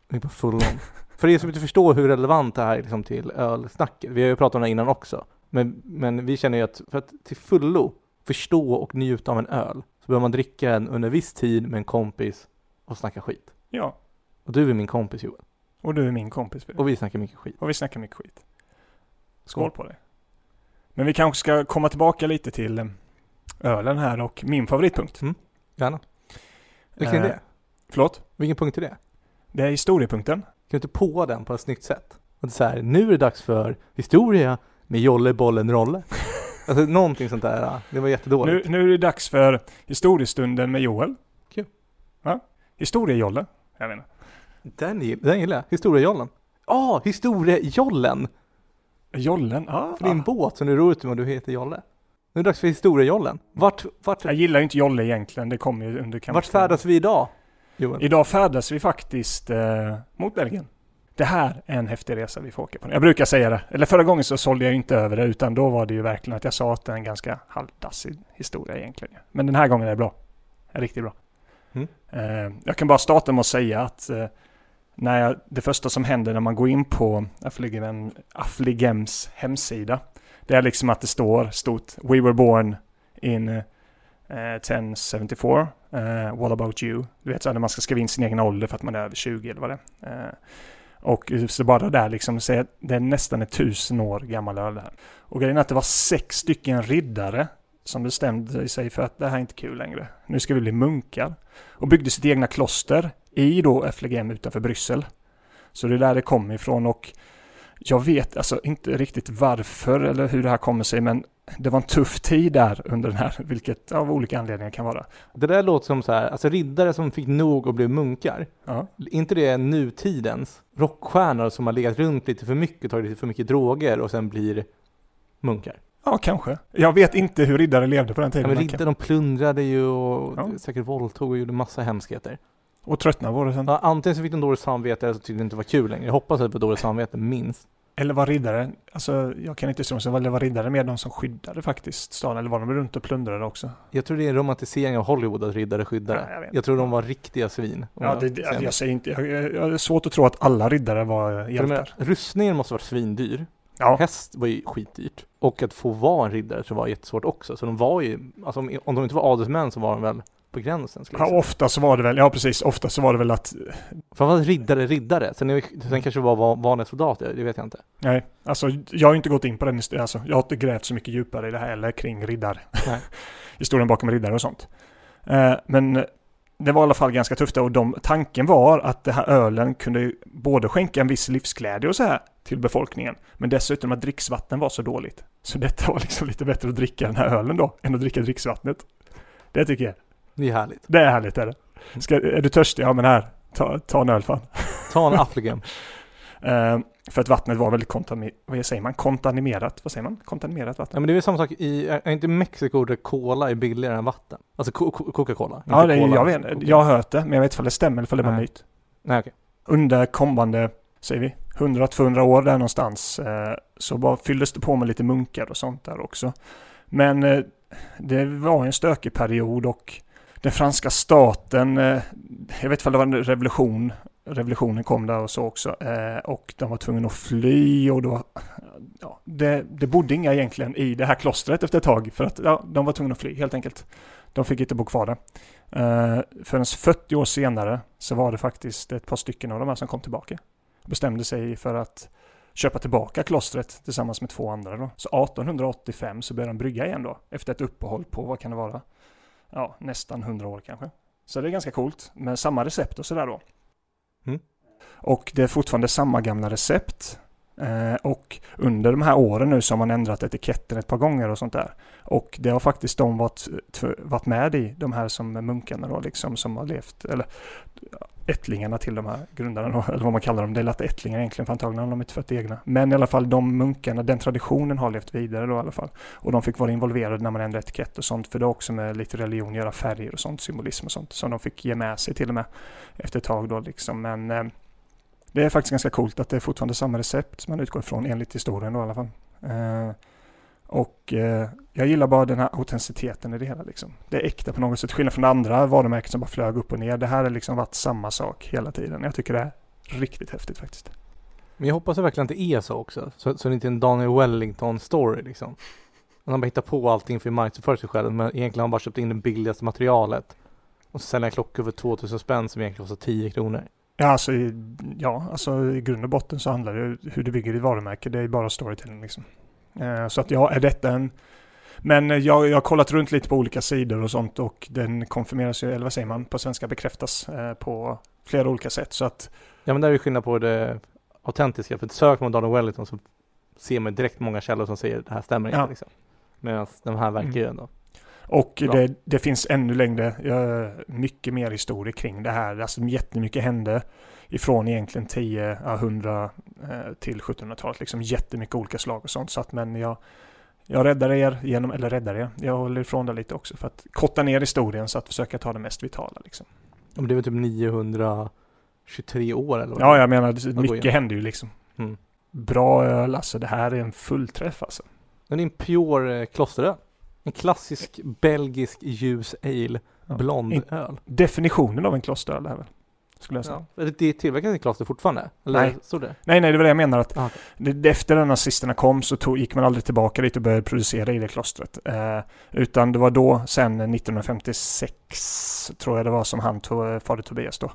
Det var full on. För er som inte förstår hur relevant det här är liksom till ölsnacket. Vi har ju pratat om det här innan också. Men, men vi känner ju att för att till fullo förstå och njuta av en öl så behöver man dricka en under viss tid med en kompis och snacka skit. Ja, Och du är min kompis Joel. och du är min kompis. Fredrik. Och vi snackar mycket skit. Och vi snackar mycket skit. Skål på dig. Men vi kanske ska komma tillbaka lite till eh, ölen här och min favoritpunkt. Gärna. Vilken är Eh, det? Förlåt? Vilken punkt är det? Det är historiepunkten. Kan du inte på den på ett snyggt sätt? Är så här, nu är det dags för historia med Jolle, Bollen, Rolle. Alltså någonting sånt där. ja. Det var Nu, jättedåligt. nu är det dags för historiestunden med Joel. Kul. Ja, historiejolle. Jag inte. Den, den gillar jag. Historiejollen. Ja, historiejollen! Jollen? Ja. För din båt som du ror ut med och du heter Jolle. Nu är det dags för historiejollen. Vart, vart, Jag gillar ju inte jolle egentligen. Det kommer ju under vart färdas vi idag? Joel? Idag färdas vi faktiskt eh, mot Belgien. Det här är en häftig resa vi får åka på. Jag brukar säga det. Eller förra gången så sålde jag inte över det utan då var det ju verkligen att jag sa att det är en ganska halvdassig historia egentligen. Men den här gången är det bra. Är riktigt bra. Mm. Eh, jag kan bara starta med att säga att eh, när jag, det första som händer när man går in på Affligem, Affligems hemsida det är liksom att det står stort We were born in eh, 1074 Uh, What about you? Du vet så här, när man ska skriva in sin egen ålder för att man är över 20 eller vad det är. Uh, och så bara där liksom, så är det är nästan ett tusen år gammal öl det här. Och grejen är att det var sex stycken riddare som bestämde sig för att det här är inte kul längre. Nu ska vi bli munkar. Och byggde sitt egna kloster i då FLGM utanför Bryssel. Så det är där det kommer ifrån och jag vet alltså inte riktigt varför eller hur det här kommer sig men det var en tuff tid där under den här, vilket av olika anledningar kan vara. Det där låter som så här, alltså riddare som fick nog och blev munkar. Ja. inte det nutidens rockstjärnor som har legat runt lite för mycket, tagit lite för mycket droger och sen blir munkar? Ja, kanske. Jag vet inte hur riddare levde på den Ja, tiden. men men riddare, de plundrade ju och Ja. säkert våldtog och gjorde massa hemskheter. Och tröttnade var det sen. Ja, antingen så fick de dåligt samvete eller så tyckte de inte det var kul längre. Jag hoppas att det var dåligt samvete, minst. Eller var riddare, alltså jag kan inte säga så eller var riddare med de som skyddade faktiskt staden, eller var de runt och plundrade också? Jag tror det är en romantisering av Hollywood att riddare skyddare. Nej, jag jag, tror de var riktiga svin. Ja, det, det, jag, jag säger inte, jag, jag, är svårt att tro att alla riddare var jag hjältar. rustningen måste vara svindyr. Ja, Häst var ju skitdyrt. Och att få vara en riddare tror jag var jättesvårt också. Så de var ju, alltså om, om de inte var adelsmän så var de väl på gränsen ja, ofta så var det väl, ja precis, ofta så var det väl att, Framförallt riddare, riddare. Sen, sen kanske det var va- vanliga soldater, det vet jag inte. nej, alltså jag har inte gått in på den alltså, jag har inte grävt så mycket djupare i det här eller kring riddare. Historien bakom riddare och sånt. Eh, men det var i alla fall ganska tufft och de, tanken var att det här ölen kunde både skänka en viss livsglädje och så här till befolkningen, men dessutom att dricksvatten var så dåligt. Så detta var liksom lite bättre att dricka den här ölen då, än att dricka dricksvattnet. Det tycker jag. Det är härligt. Det är härligt är det. Ska, är du törstig? Ja men här, ta, ta en öl fan. Ta en affligem. Eh, för att vattnet var väldigt kontami- vad säger man? kontaminerat. Vad säger man? Kontaminerat Ja vatten? men det är väl samma sak i, är inte Mexiko där cola är billigare än vatten? Alltså co- co- Coca-Cola? Ja, det, cola, jag, vet, Coca. jag har hört det, men jag vet inte om det stämmer eller om det var myt. Nej okej. Under kommande, säger vi, 100-200 år där någonstans, eh, så bara fylldes det på med lite munkar och sånt där också. Men eh, det var en stökig period och den franska staten, eh, jag vet inte om det var en revolution, revolutionen kom där och så också, eh, och de var tvungna att fly och då, ja, det, det bodde inga egentligen i det här klostret efter ett tag, för att ja, de var tvungna att fly helt enkelt. De fick inte bo kvar där. Eh, förrän 40 år senare så var det faktiskt ett par stycken av de här som kom tillbaka. Bestämde sig för att köpa tillbaka klostret tillsammans med två andra då. Så 1885 så började de brygga igen då. Efter ett uppehåll på, vad kan det vara? Ja, nästan 100 år kanske. Så det är ganska coolt. Med samma recept och sådär då. Mm. Och det är fortfarande samma gamla recept. Eh, och under de här åren nu så har man ändrat etiketten ett par gånger och sånt där. Och det har faktiskt de varit, varit med i, de här som munkarna då liksom, som har levt, eller ättlingarna till de här grundarna eller vad man kallar dem. Det är lätt ättlingar egentligen, för antagligen har de inte fött egna. Men i alla fall de munkarna, den traditionen har levt vidare då i alla fall. Och de fick vara involverade när man ändrade etikett och sånt, för det har också med lite religion att göra, färger och sånt, symbolism och sånt, som de fick ge med sig till och med efter ett tag då liksom. Men eh, det är faktiskt ganska coolt att det är fortfarande samma recept som man utgår ifrån enligt historien då i alla fall. Eh, och eh, jag gillar bara den här autenticiteten i det hela liksom. Det är äkta på något sätt, skillnad från andra varumärken som bara flög upp och ner. Det här har liksom varit samma sak hela tiden. Jag tycker det är riktigt häftigt faktiskt. Men jag hoppas verkligen att det är så också. Så, så det inte är en Daniel Wellington story liksom. Att han bara hittar på allting för att marknadsföra sig själv men egentligen har han bara köpt in det billigaste materialet. Och så säljer han klockor för 2000 spänn som egentligen kostar 10 kronor. Ja, alltså, ja, alltså i grund och botten så handlar det hur du bygger ditt varumärke. Det är bara storytelling liksom. Eh, så att ja, är detta en... Men eh, jag, jag har kollat runt lite på olika sidor och sånt och den konfirmeras ju, eller vad säger man, på svenska bekräftas eh, på flera olika sätt. Så att Ja men där är det skillnad på det autentiska. För söker man Daniel Wellington så ser man direkt många källor som säger det här stämmer Ja. inte liksom. Medan de här verkar ju Mm. ändå. Och det, det finns ännu längre, mycket mer historia kring det här. Alltså jättemycket hände ifrån egentligen 10, ja, 100 eh, till 1700-talet. Liksom jättemycket olika slag och sånt. Så att, men jag, jag räddar er genom, eller räddar er, jag håller ifrån det lite också för att korta ner historien så att försöka ta det mest vitala liksom. Ja, men det är väl typ 923 år eller vad Ja, är. jag menar, mycket händer ju liksom. Mm. Bra öl, alltså det här är en fullträff alltså. Det är en pure eh, klosteröl. En klassisk belgisk ljus ale, Ja. blond öl. Definitionen av en klosteröl det här väl? Skulle jag säga. Ja. Det tillverkas i kloster fortfarande? Eller Nej. står det? Nej, nej, det var det jag menar. Att Ah, det- efter att nazisterna kom så tog, gick man aldrig tillbaka dit och började producera i det klostret. Eh, utan det var då, sen 1956, tror jag det var, som han, tog, fader Tobias då,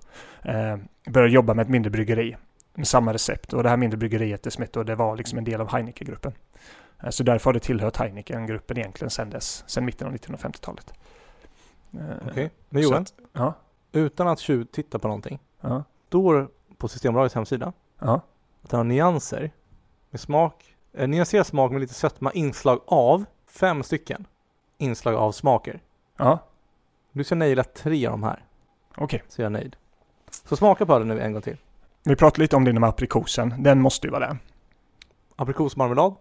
eh, började jobba med ett mindre bryggeri. Med samma recept. Och det här mindre bryggeriet, det, som hette- och det var liksom en del av Heineken-gruppen. Eh, så därför har det tillhört Heineken-gruppen egentligen sen dess, sen mitten av 1950-talet. Eh, Okej. Men så Johan, att- Ja, utan att tjuvtitta på någonting. ja, Står på Systembolagets hemsida ja. att den har nyanser med smak, eh, nyanserad smak med lite sötma, inslag av fem stycken inslag av smaker. ja. Du ska naila tre av de här, Okej. så är jag nöjd. Så smaka på den nu en gång till. Vi pratade lite om det med aprikosen. Den måste ju vara där. Aprikosmarmelad.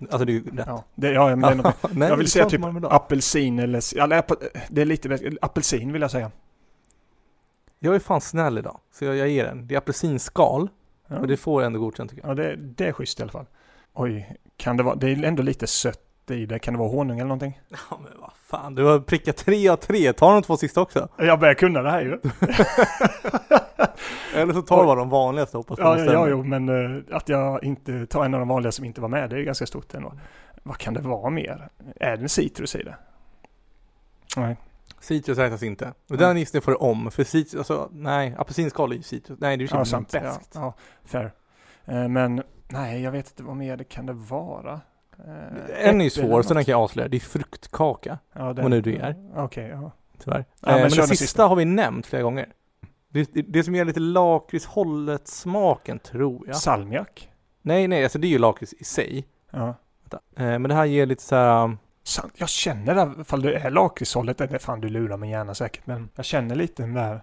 Alltså det är ju rätt. Ja, det, ja men den, Nej, jag vill det säga är typ apelsin eller... Det är lite bättre. Apelsin vill jag säga. Jag är fan snäll idag, så jag, jag ger den. Det är apelsinskal Ja. Och det får ändå godkänt tycker jag. Ja, det, det är schysst i alla fall. Oj, kan det vara, det är ändå lite sött i det. Kan det vara honung eller någonting? Ja men vad fan, du har prickat tre av tre. Ta de två sista också. Jag börjar kunna det här ju. Eller så tar du bara de vanligaste hoppas Ja, ja, ja, jo, men eh, att jag inte tar en av de vanliga som inte var med, det är ganska stort ändå. Vad kan det vara mer? Är det en citrus i det? Nej. Citrus räknas inte. Och Mm. den gissningen får du om. För citrus, alltså nej, apelsinskal är ju citrus. Nej det är ju Ja, ja, sant. Ja, bäst. ja, fair. Eh, Men nej, jag vet inte vad mer det kan det vara. Eh, En är ju svår, så den kan jag avslöja. Det är fruktkaka, Ja, vad nu det är. Okej, ja. tyvärr. Ja, eh, men men kör den den sista, sista. har vi nämnt flera gånger. Det, det, det som ger lite lakritshållet smaken tror jag. Salmiak? Nej, nej, alltså det är ju lakrits i sig. Ja. Eh, men det här ger lite så här. um, Sant. Jag känner det, ifall det är lakritshållet, eller fan du lurar mig gärna säkert, men jag känner lite den där.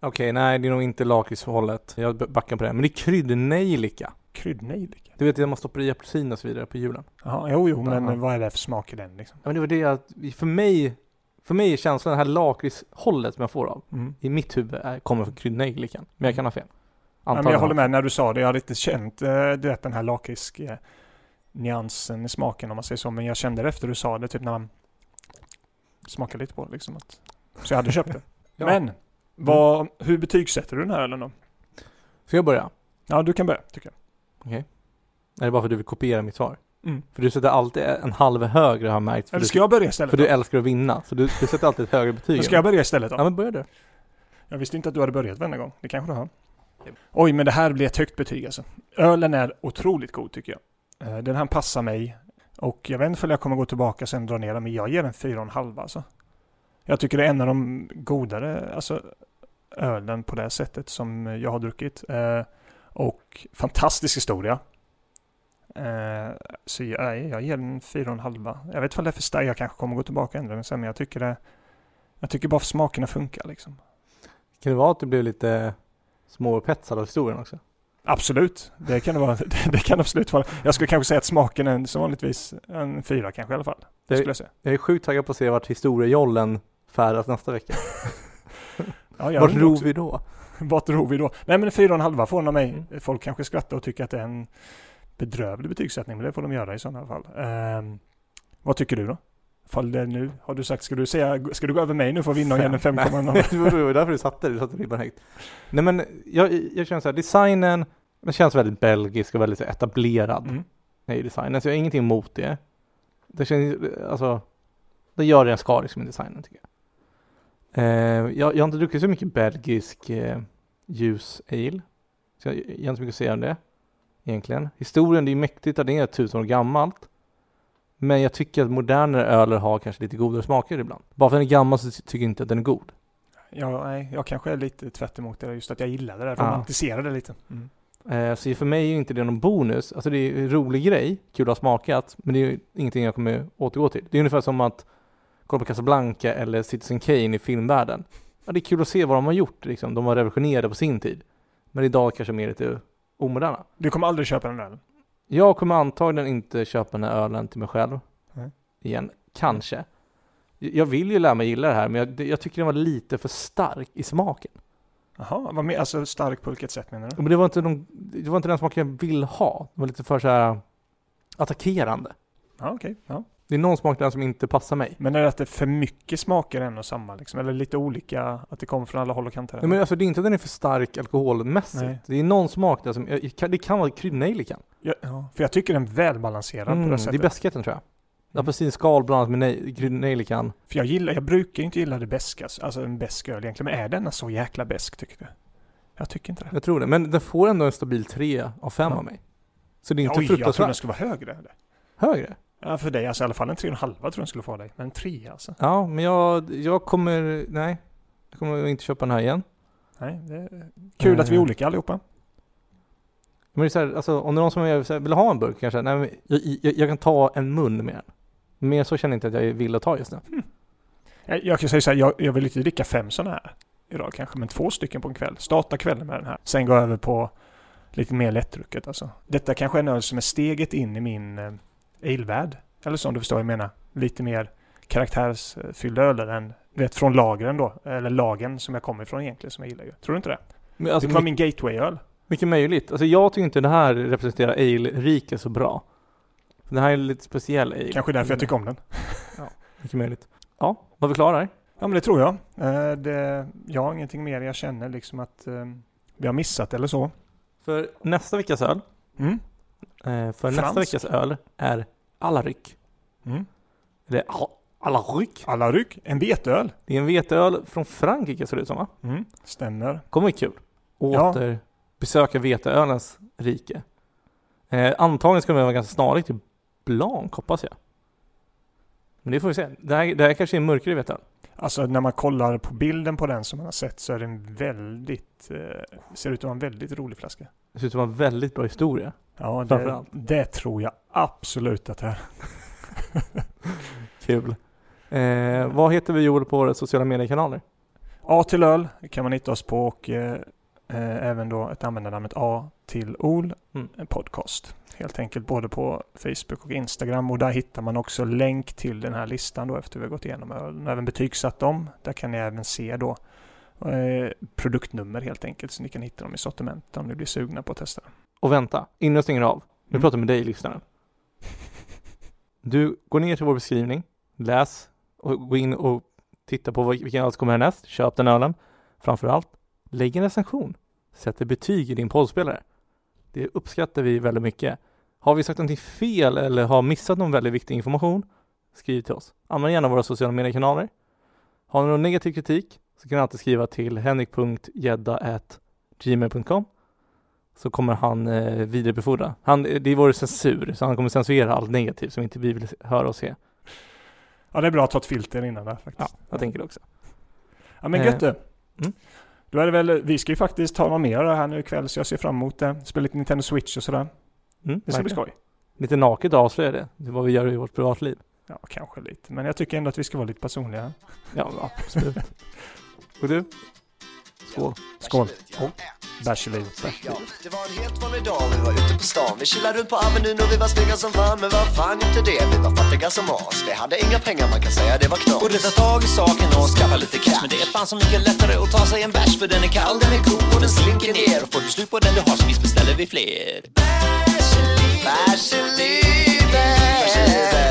Okej, nej det är nog inte lakritshållet. Jag backar på det. Men det är kryddnejlika. Kryddnejlika. Du vet det man stoppar i apelsin och så vidare på julen. Jaha, jo, jo, men Aha. vad är det för smak i den liksom? Ja, men det var det att, för mig, för mig är känslan det här lakritshållet som jag får av. Mm. I mitt huvud är, kommer från kryddnejlikan. Men jag kan ha fel. Ja, men jag håller med när du sa det. Jag hade inte känt eh, du vet, den här lakrits eh, nyansen i smaken om man säger så. Men jag kände det efter du sa det, typ när man smakade lite på det liksom. Att, så jag hade köpt det. Ja. Men, vad, hur betygsätter du den här ölen då? Ska jag börja? Ja, du kan börja tycker jag. Är det bara för att du vill kopiera mitt svar? Mm. För du sätter alltid en halv högre har jag märkt. För, Eller du, ska jag börja istället? för då? du älskar att vinna. Så du, du sätter alltid ett högre betyg. Ska jag börja istället då? Ja men börja du. Jag visste inte att du hade börjat varenda gång. Det kanske du har. Oj, men det här blir ett högt betyg alltså. Ölen är otroligt god tycker jag. Eh, Den här passar mig. Och jag vet inte om jag kommer gå tillbaka sen och dra ner den, men jag ger den 4,5 alltså. Jag tycker det är en av de godare alltså, ölen på det sättet som jag har druckit. Eh, och fantastisk historia. Eh, så jag, jag ger den 4,5. Jag vet inte om det är för starkt, jag kanske kommer gå tillbaka och ändra den sen, men jag tycker det jag tycker bara smakerna funkar liksom. Kan det vara att du blev lite småupphetsad av historien också? Absolut, det kan det vara. Det kan absolut vara. Jag skulle kanske säga att smaken är som vanligtvis en fyra kanske i alla fall. Det Det- skulle jag säga. Jag är sjukt taggad på att se vart historiejollen färdas nästa vecka. Ja, jag Vart undrar ror också. vi då? Vart ror vi då? Nej men fyra och en halva får den av mig. Mm. Folk kanske skrattar och tycker att det är en bedrövlig betygssättning, men det får de göra i sådana fall. Ehm, vad tycker du då? Fall det nu, har du sagt, ska du säga, ska du gå över mig nu för att vinna och ge den 5,0? det var därför du satte du satte ribban högt. Nej men jag, jag känner så här, designen, den känns väldigt belgisk och väldigt etablerad. Mm. Nej, designen, så jag har ingenting emot det. Det känns, alltså, det gör det en ska liksom i designen tycker jag. Eh, jag. Jag har inte druckit så mycket belgisk eh, ljus ale. Så jag, jag har inte så mycket att säga om det. Egentligen. Historien, det är mäktigt att det är tusen år gammalt. Men jag tycker att modernare öler har kanske lite godare smaker ibland. Bara för att den är gammal så ty- tycker jag inte att den är god. Ja, nej, jag kanske är lite tvärt emot det, just att jag gillar det romantiserar det lite. Mm. Eh, så för mig är inte det någon bonus. Alltså det är en rolig grej, kul att ha smakat, men det är ju ingenting jag kommer återgå till. Det är ungefär som att kolla på Casablanca eller Citizen Kane i filmvärlden. Ja, det är kul att se vad de har gjort liksom. De var revolutionerade på sin tid. Men idag kanske mer lite omoderna. Du kommer aldrig köpa den där? Jag kommer antagligen inte köpa den här ölen till mig själv. Nej. Igen. Kanske. Jag vill ju lära mig gilla det här, men jag, jag tycker den var lite för stark i smaken. Jaha, vad med, alltså stark på vilket sätt menar du? Men det var inte, de, det var inte den smaken jag vill ha. Det var lite för så här attackerande. Ja, okej. Ja. Det är någon smak där som inte passar mig. Men är det att det är för mycket smaker en och samma liksom? Eller lite olika, att det kommer från alla håll och kanter? Nej, men alltså det är inte att den är för stark alkoholmässigt. Nej. Det är någon smak där som, det kan vara kryddnejlikan. ja, ja, för jag tycker den är välbalanserad på Mm, det det är sättet. beskheten tror jag. Mm. Apelsinskal blandat med nej- kryddnejlikan. För jag gillar, jag brukar inte gilla det beska, alltså en besk öl egentligen. Men är denna så jäkla besk tycker du? Jag tycker inte det. Jag tror det. Men den får ändå en stabil 3 av 5 Ja. av mig. Så det är inte Oj, jag tror den fruktansvärt skulle vara högre. Eller? högre. Ja, för dig, alltså i alla fall en 3,5 tror jag skulle få dig. Men en 3 alltså. Ja, men jag, jag kommer, nej. Jag kommer inte köpa den här igen. Nej, det kul att vi är Eh. olika allihopa. Men det är så här, alltså, om det är någon som här, vill ha en burk kanske, nej, men jag, jag, jag kan ta en mun med den. Mer så känner jag inte att jag vill att ta just nu. Jag, jag kan säga så här, jag, jag vill inte dricka fem sådana här idag kanske, men två stycken på en kväll. Starta kvällen med den här. Sen gå över på lite mer lättdrucket alltså. Detta kanske är en öl som är steget in i min ale-värld. Eller så om du förstår vad jag menar. Lite mer karaktärsfyllda öler än, vet, från lagren då. Eller lagen som jag kommer ifrån egentligen, som jag gillar ju. Tror du inte det? Men det alltså, vara mitt, min gateway-öl. Mycket möjligt. Alltså jag tycker inte det här representerar ale-riket så bra. Det här är lite speciell ale. Kanske därför jag tycker om den. Mycket möjligt. Ja, var vi klara här? Ja men det tror jag. Eh, det, jag har ingenting mer jag känner liksom att eh, vi har missat eller så. För nästa veckas öl, Mm. Eh, för nästa Fransk. veckas öl är Alaryck. Mm. Eller Al- Alaryck. Alla ryck. En veteöl. Det är en veteöl från Frankrike ser det ut som va? Mm. Stämmer. Kommer bli kul. Ja. Åter besöka veteölens rike. Eh, antagligen ska det vara ganska snarlikt till Blanc hoppas jag. Men det får vi se. Det här, det här kanske är en mörkare veteöl. Alltså när man kollar på bilden på den som man har sett så är den väldigt, eh, ser ut att vara en väldigt rolig flaska. Det ser ut att vara en väldigt bra historia. Ja, det, det tror jag absolut att det är. Kul. Eh, vad heter vi Joel på våra sociala mediekanaler? A till öl kan man hitta oss på och eh, eh, även då ett användarnamnet A till OL Mm. podcast. Helt enkelt både på Facebook och Instagram och där hittar man också länk till den här listan då efter vi har gått igenom ölen och även betygsatt dem. Där kan ni även se då eh, produktnummer helt enkelt så ni kan hitta dem i sortiment om ni blir sugna på att testa. Och vänta, innan jag stänger av. Nu Mm. pratar jag med dig lyssnaren. Du går ner till vår beskrivning, läs och gå in och titta på vilken öl som kommer härnäst. Köp den ölen. Framförallt, lägg en recension. Sätt ett betyg i din poddspelare. Det uppskattar vi väldigt mycket. Har vi sagt någonting fel eller har missat någon väldigt viktig information? Skriv till oss. Använd gärna våra sociala mediekanaler. Har ni någon negativ kritik så kan ni alltid skriva till henrik.gedda.gmail.com så kommer han eh, vidarebefordra. Han, det är vår censur, så han kommer censurera allt negativt som inte vi vill höra och se. Ja, det är bra att ta ett filter innan där Ja, faktiskt. jag tänker det också. Ja, men Eh, gött du. mm. Då är det väl, vi ska ju faktiskt ta något mer här nu ikväll så jag ser fram emot det. Spela lite Nintendo Switch och sådär. Mm, Det ska bli skoj. Lite naket avslöjar det. Det är vad vi gör i vårt privatliv. Ja, kanske lite. Men jag tycker ändå att vi ska vara lite personliga. Ja, ja, absolut. och du? Skål. Skål. Och bärs i livet. Ja, det var en helt vanlig dag, vi var ute på stan. Vi chillade runt på Avenyn och vi var snygga som fan Men vad fan inte det, vi var fattiga som as. Vi hade inga pengar, man kan säga det var knas. Borde ta tag i saken och skaffa lite cash. Men det är fan så mycket lättare att ta sig en bärs För den är kall, den är god och den slinker ner. Och får du slut på den du har så visst beställer vi fler. Bärs i livet